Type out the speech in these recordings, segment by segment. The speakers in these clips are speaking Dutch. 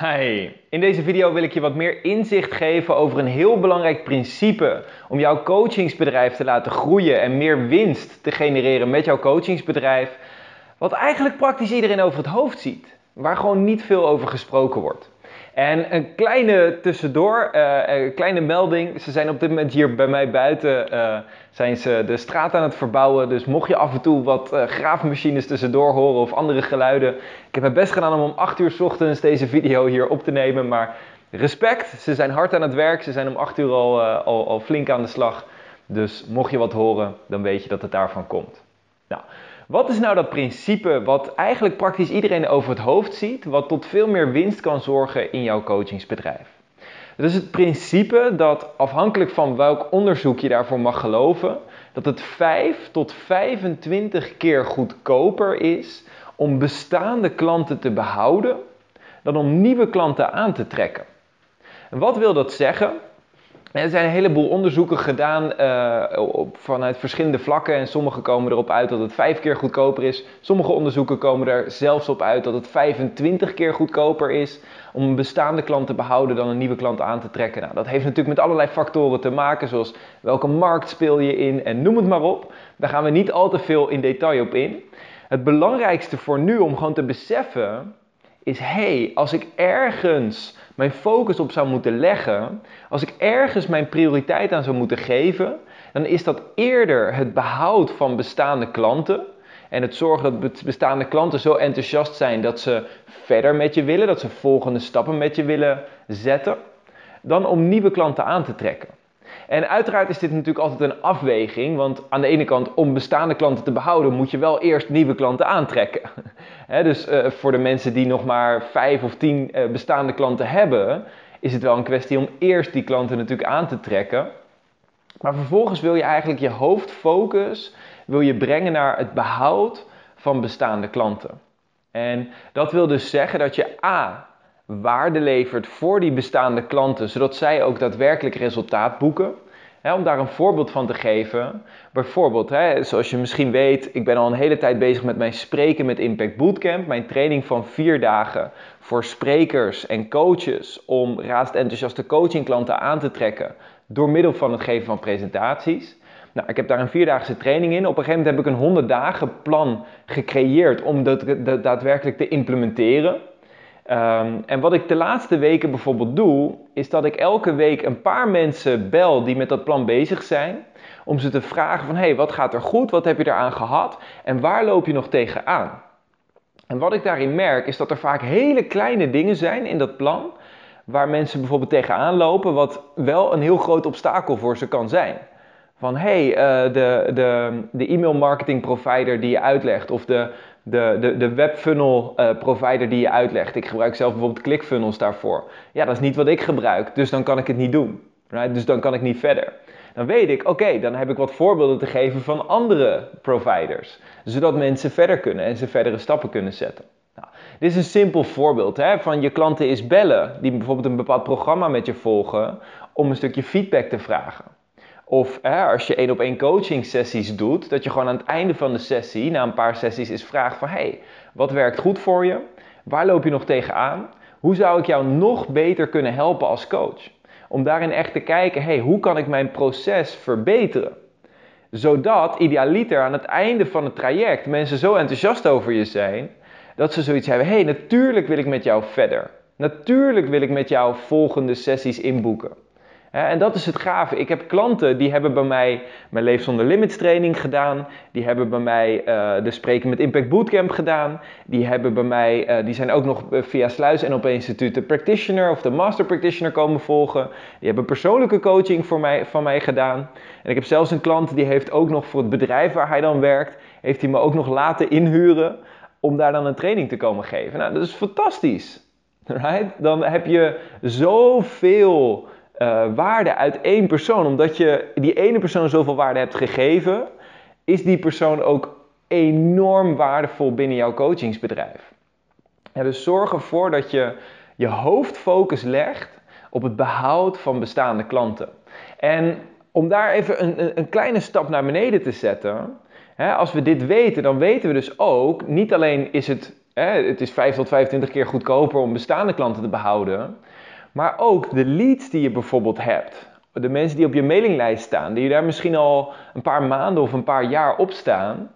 Hi, in deze video wil ik je wat meer inzicht geven over een heel belangrijk principe om jouw coachingsbedrijf te laten groeien en meer winst te genereren met jouw coachingsbedrijf. Wat eigenlijk praktisch iedereen over het hoofd ziet, waar gewoon niet veel over gesproken wordt. En een kleine tussendoor, uh, een kleine melding. Ze zijn op dit moment hier bij mij buiten, uh, zijn ze de straat aan het verbouwen. Dus mocht je af en toe wat uh, graafmachines tussendoor horen of andere geluiden. Ik heb mijn best gedaan om om 8 uur ochtends deze video hier op te nemen. Maar respect, ze zijn hard aan het werk. Ze zijn om 8 uur al, al, al flink aan de slag. Dus mocht je wat horen, dan weet je dat het daarvan komt. Nou, wat is nou dat principe wat eigenlijk praktisch iedereen over het hoofd ziet, wat tot veel meer winst kan zorgen in jouw coachingsbedrijf? Het is het principe dat afhankelijk van welk onderzoek je daarvoor mag geloven, dat het 5 tot 25 keer goedkoper is om bestaande klanten te behouden dan om nieuwe klanten aan te trekken. En wat wil dat zeggen? Er zijn een heleboel onderzoeken gedaan uh, op, vanuit verschillende vlakken en sommige komen erop uit dat het vijf keer goedkoper is. Sommige onderzoeken komen er zelfs op uit dat het 25 keer goedkoper is om een bestaande klant te behouden dan een nieuwe klant aan te trekken. Nou, dat heeft natuurlijk met allerlei factoren te maken, zoals welke markt speel je in en noem het maar op. Daar gaan we niet al te veel in detail op in. Het belangrijkste voor nu om gewoon te beseffen is: hey, als ik ergens mijn focus op zou moeten leggen, als ik ergens mijn prioriteit aan zou moeten geven, dan is dat eerder het behoud van bestaande klanten. En het zorgen dat bestaande klanten zo enthousiast zijn dat ze verder met je willen, dat ze volgende stappen met je willen zetten, dan om nieuwe klanten aan te trekken. En uiteraard is dit natuurlijk altijd een afweging, want aan de ene kant om bestaande klanten te behouden moet je wel eerst nieuwe klanten aantrekken. dus uh, voor de mensen die nog maar vijf of tien uh, bestaande klanten hebben, is het wel een kwestie om eerst die klanten natuurlijk aan te trekken. Maar vervolgens wil je eigenlijk je hoofdfocus wil je brengen naar het behoud van bestaande klanten. En dat wil dus zeggen dat je A waarde levert voor die bestaande klanten, zodat zij ook daadwerkelijk resultaat boeken. om daar een voorbeeld van te geven. Bijvoorbeeld, zoals je misschien weet, ik ben al een hele tijd bezig met mijn Spreken met Impact Bootcamp. Mijn training van vier dagen voor sprekers en coaches om raast enthousiaste coachingklanten aan te trekken door middel van het geven van presentaties. Nou, ik heb daar een vierdaagse training in. Op een gegeven moment heb ik een 100 dagen plan gecreëerd om dat daadwerkelijk te implementeren. Um, en wat ik de laatste weken bijvoorbeeld doe, is dat ik elke week een paar mensen bel die met dat plan bezig zijn. Om ze te vragen van, hé, hey, wat gaat er goed? Wat heb je eraan gehad? En waar loop je nog tegenaan? En wat ik daarin merk, is dat er vaak hele kleine dingen zijn in dat plan. Waar mensen bijvoorbeeld tegenaan lopen, wat wel een heel groot obstakel voor ze kan zijn. Van hey, uh, de, de, de e-mail marketing provider die je uitlegt, of de de, de, de webfunnel uh, provider die je uitlegt. Ik gebruik zelf bijvoorbeeld ClickFunnels daarvoor. Ja, dat is niet wat ik gebruik, dus dan kan ik het niet doen. Right? Dus dan kan ik niet verder. Dan weet ik, oké, dan heb ik wat voorbeelden te geven van andere providers. Zodat mensen verder kunnen en ze verdere stappen kunnen zetten. Nou, dit is een simpel voorbeeld hè, van je klanten is bellen, die bijvoorbeeld een bepaald programma met je volgen, om een stukje feedback te vragen. Of als je één op één coaching sessies doet, dat je gewoon aan het einde van de sessie, na een paar sessies, is vraagt van hey, wat werkt goed voor je? Waar loop je nog tegenaan? Hoe zou ik jou nog beter kunnen helpen als coach? Om daarin echt te kijken, hey, hoe kan ik mijn proces verbeteren? Zodat idealiter aan het einde van het traject mensen zo enthousiast over je zijn, dat ze zoiets hebben, hey, natuurlijk wil ik met jou verder. Natuurlijk wil ik met jou volgende sessies inboeken. En dat is het gave. Ik heb klanten die hebben bij mij mijn Leef zonder Limits training gedaan. Die hebben bij mij uh, de Spreken met Impact Bootcamp gedaan. Die hebben bij mij, uh, die zijn ook nog eh, via Sluis en op Instituut de Practitioner of de Master Practitioner komen volgen. Die hebben persoonlijke coaching voor mij, van mij gedaan. En ik heb zelfs een klant die heeft ook nog voor het bedrijf waar hij dan werkt, heeft hij me ook nog laten inhuren om daar dan een training te komen geven. Nou, dat is fantastisch. Right? Dan heb je zoveel uh, waarde uit één persoon. Omdat je die ene persoon zoveel waarde hebt gegeven, is die persoon ook enorm waardevol binnen jouw coachingsbedrijf. Dus zorg ervoor dat je je hoofdfocus legt op het behoud van bestaande klanten. En om daar even een, een kleine stap naar beneden te zetten. Hè, als we dit weten, dan weten we dus ook, niet alleen is het het is 5 tot 25 keer goedkoper om bestaande klanten te behouden. Maar ook de leads die je bijvoorbeeld hebt. De mensen die op je mailinglijst staan, die daar misschien al een paar maanden of een paar jaar op staan.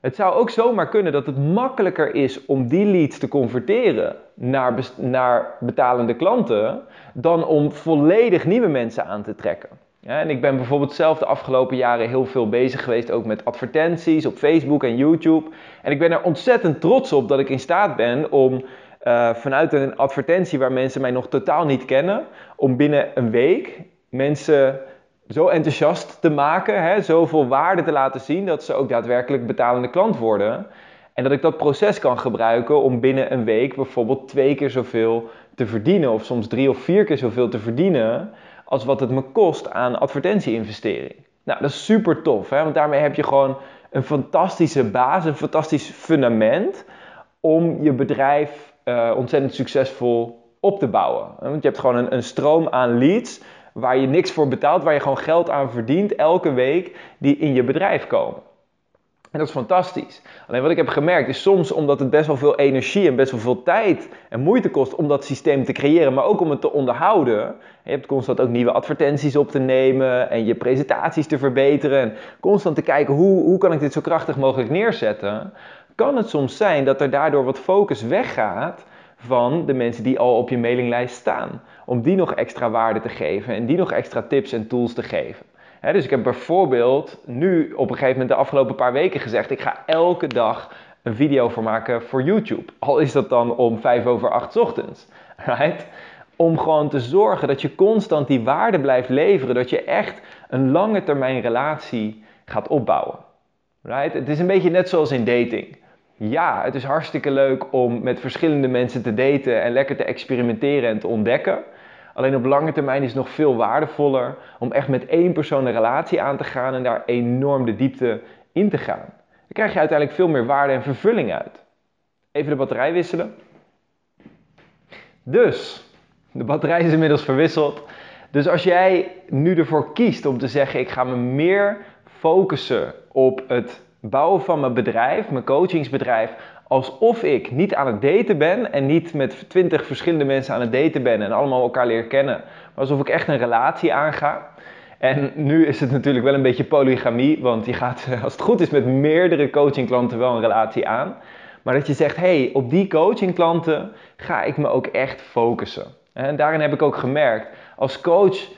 Het zou ook zomaar kunnen dat het makkelijker is om die leads te converteren naar, naar betalende klanten dan om volledig nieuwe mensen aan te trekken. En ik ben bijvoorbeeld zelf de afgelopen jaren heel veel bezig geweest ook met advertenties op Facebook en YouTube. En ik ben er ontzettend trots op dat ik in staat ben om uh, vanuit een advertentie waar mensen mij nog totaal niet kennen, om binnen een week mensen zo enthousiast te maken, hè, zoveel waarde te laten zien dat ze ook daadwerkelijk betalende klant worden. En dat ik dat proces kan gebruiken om binnen een week bijvoorbeeld twee keer zoveel te verdienen, of soms drie of vier keer zoveel te verdienen, als wat het me kost aan advertentie-investering. Nou, dat is super tof, hè? want daarmee heb je gewoon een fantastische basis, een fantastisch fundament om je bedrijf uh, ontzettend succesvol op te bouwen. Want je hebt gewoon een, een stroom aan leads waar je niks voor betaalt, waar je gewoon geld aan verdient elke week die in je bedrijf komen. En dat is fantastisch. Alleen wat ik heb gemerkt is soms omdat het best wel veel energie en best wel veel tijd en moeite kost om dat systeem te creëren, maar ook om het te onderhouden. Je hebt constant ook nieuwe advertenties op te nemen en je presentaties te verbeteren en constant te kijken hoe, hoe kan ik dit zo krachtig mogelijk neerzetten. Kan het soms zijn dat er daardoor wat focus weggaat van de mensen die al op je mailinglijst staan. Om die nog extra waarde te geven en die nog extra tips en tools te geven dus ik heb bijvoorbeeld nu op een gegeven moment de afgelopen paar weken gezegd: ik ga elke dag een video voor maken voor YouTube. Al is dat dan om 5 over 8 ochtends. Right? Om gewoon te zorgen dat je constant die waarde blijft leveren. Dat je echt een lange termijn relatie gaat opbouwen. Right? Het is een beetje net zoals in dating. Ja, het is hartstikke leuk om met verschillende mensen te daten en lekker te experimenteren en te ontdekken. Alleen op lange termijn is het nog veel waardevoller om echt met één persoon een relatie aan te gaan en daar enorm de diepte in te gaan. Dan krijg je uiteindelijk veel meer waarde en vervulling uit. Even de batterij wisselen. Dus, de batterij is inmiddels verwisseld. Dus als jij nu ervoor kiest om te zeggen: ik ga me meer focussen op het bouwen van mijn bedrijf, mijn coachingsbedrijf, alsof ik niet aan het daten ben en niet met twintig verschillende mensen aan het daten ben en allemaal elkaar leer kennen, maar alsof ik echt een relatie aanga. En nu is het natuurlijk wel een beetje polygamie, want je gaat, als het goed is, met meerdere coachingklanten wel een relatie aan. Maar dat je zegt, hey, op die coachingklanten ga ik me ook echt focussen. En daarin heb ik ook gemerkt, als coach,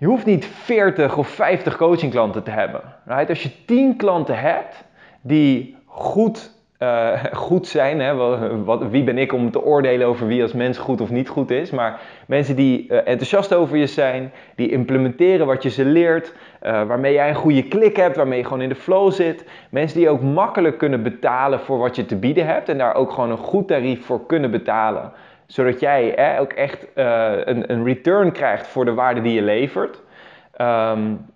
je hoeft niet 40 of 50 coachingklanten te hebben. Right? Als je 10 klanten hebt die goed uh, goed zijn. Hè? Wat, wie ben ik om te oordelen over wie als mens goed of niet goed is? Maar mensen die uh, enthousiast over je zijn, die implementeren wat je ze leert, uh, waarmee jij een goede klik hebt, waarmee je gewoon in de flow zit. Mensen die ook makkelijk kunnen betalen voor wat je te bieden hebt en daar ook gewoon een goed tarief voor kunnen betalen. Zodat jij ook echt een, een, return krijgt voor de waarde die je levert. Um,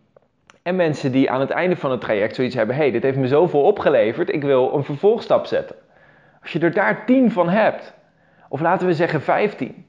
en mensen die aan het einde van het traject zoiets hebben: hey, dit heeft me zoveel opgeleverd, ik wil een vervolgstap zetten. Als je er daar 10 van hebt, of laten we zeggen 15,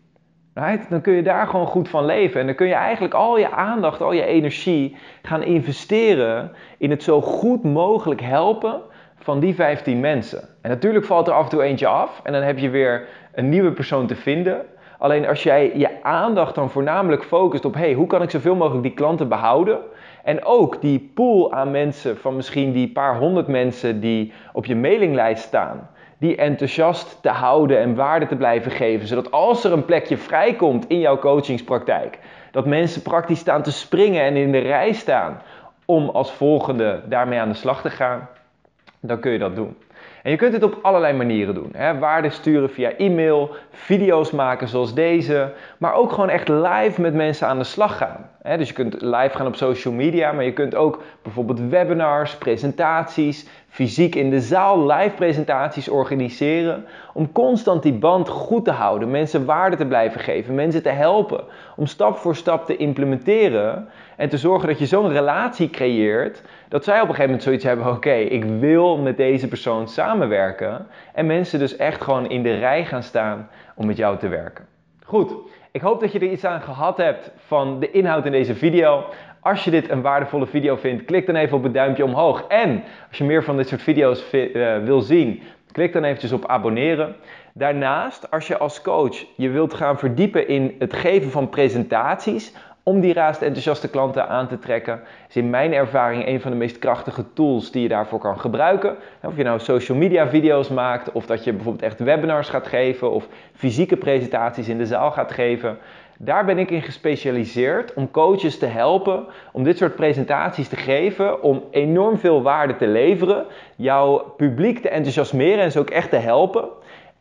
right, dan kun je daar gewoon goed van leven. En dan kun je eigenlijk al je aandacht, al je energie gaan investeren in het zo goed mogelijk helpen van die 15 mensen. En natuurlijk valt er af en toe eentje af en dan heb je weer een nieuwe persoon te vinden. Alleen als jij je aandacht dan voornamelijk focust op: hey, hoe kan ik zoveel mogelijk die klanten behouden? En ook die pool aan mensen van misschien die paar honderd mensen die op je mailinglijst staan, die enthousiast te houden en waarde te blijven geven, zodat als er een plekje vrijkomt in jouw coachingspraktijk, dat mensen praktisch staan te springen en in de rij staan om als volgende daarmee aan de slag te gaan, dan kun je dat doen. En je kunt het op allerlei manieren doen. Hè? Waarde sturen via e-mail, video's maken zoals deze, maar ook gewoon echt live met mensen aan de slag gaan. Hè? Dus je kunt live gaan op social media, maar je kunt ook bijvoorbeeld webinars, presentaties, fysiek in de zaal live presentaties organiseren. Om constant die band goed te houden, mensen waarde te blijven geven, mensen te helpen. Om stap voor stap te implementeren en te zorgen dat je zo'n relatie creëert. Dat zij op een gegeven moment zoiets hebben: oké, ik wil met deze persoon samenwerken. En mensen dus echt gewoon in de rij gaan staan om met jou te werken. Goed, ik hoop dat je er iets aan gehad hebt van de inhoud in deze video. Als je dit een waardevolle video vindt, klik dan even op het duimpje omhoog. En als je meer van dit soort video's uh, wil zien, Klik dan eventjes op abonneren. Daarnaast, als je als coach je wilt gaan verdiepen in het geven van presentaties om die raast enthousiaste klanten aan te trekken, is in mijn ervaring een van de meest krachtige tools die je daarvoor kan gebruiken. Of je nou social media video's maakt, of dat je bijvoorbeeld echt webinars gaat geven, of fysieke presentaties in de zaal gaat geven. Daar ben ik in gespecialiseerd om coaches te helpen om dit soort presentaties te geven, om enorm veel waarde te leveren, jouw publiek te enthousiasmeren en ze ook echt te helpen.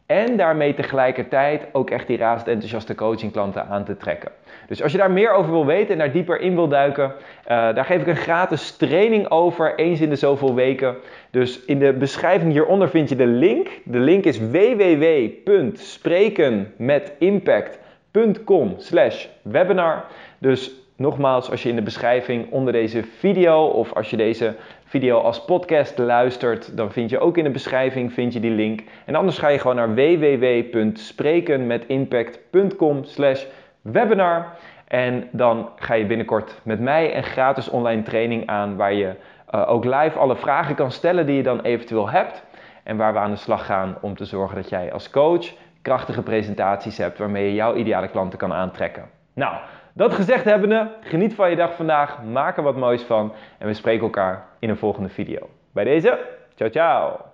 En daarmee tegelijkertijd ook echt die razend enthousiaste coachingklanten aan te trekken. Dus als je daar meer over wil weten en daar dieper in wil duiken, uh, daar geef ik een gratis training over, eens in de zoveel weken. Dus in de beschrijving hieronder vind je de link. De link is www.sprekenmetimpact.com slash webinar. Dus nogmaals, als je in de beschrijving onder deze video of als je deze video als podcast luistert, dan vind je ook in de beschrijving vind je die link. En anders ga je gewoon naar www.sprekenmetimpact.com slash webinar. En dan ga je binnenkort met mij een gratis online training aan waar je uh, ook live alle vragen kan stellen die je dan eventueel hebt. En waar we aan de slag gaan om te zorgen dat jij als coach krachtige presentaties hebt waarmee je jouw ideale klanten kan aantrekken. Nou, dat gezegd hebbende, geniet van je dag vandaag, maak er wat moois van en we spreken elkaar in een volgende video. Bij deze, ciao ciao!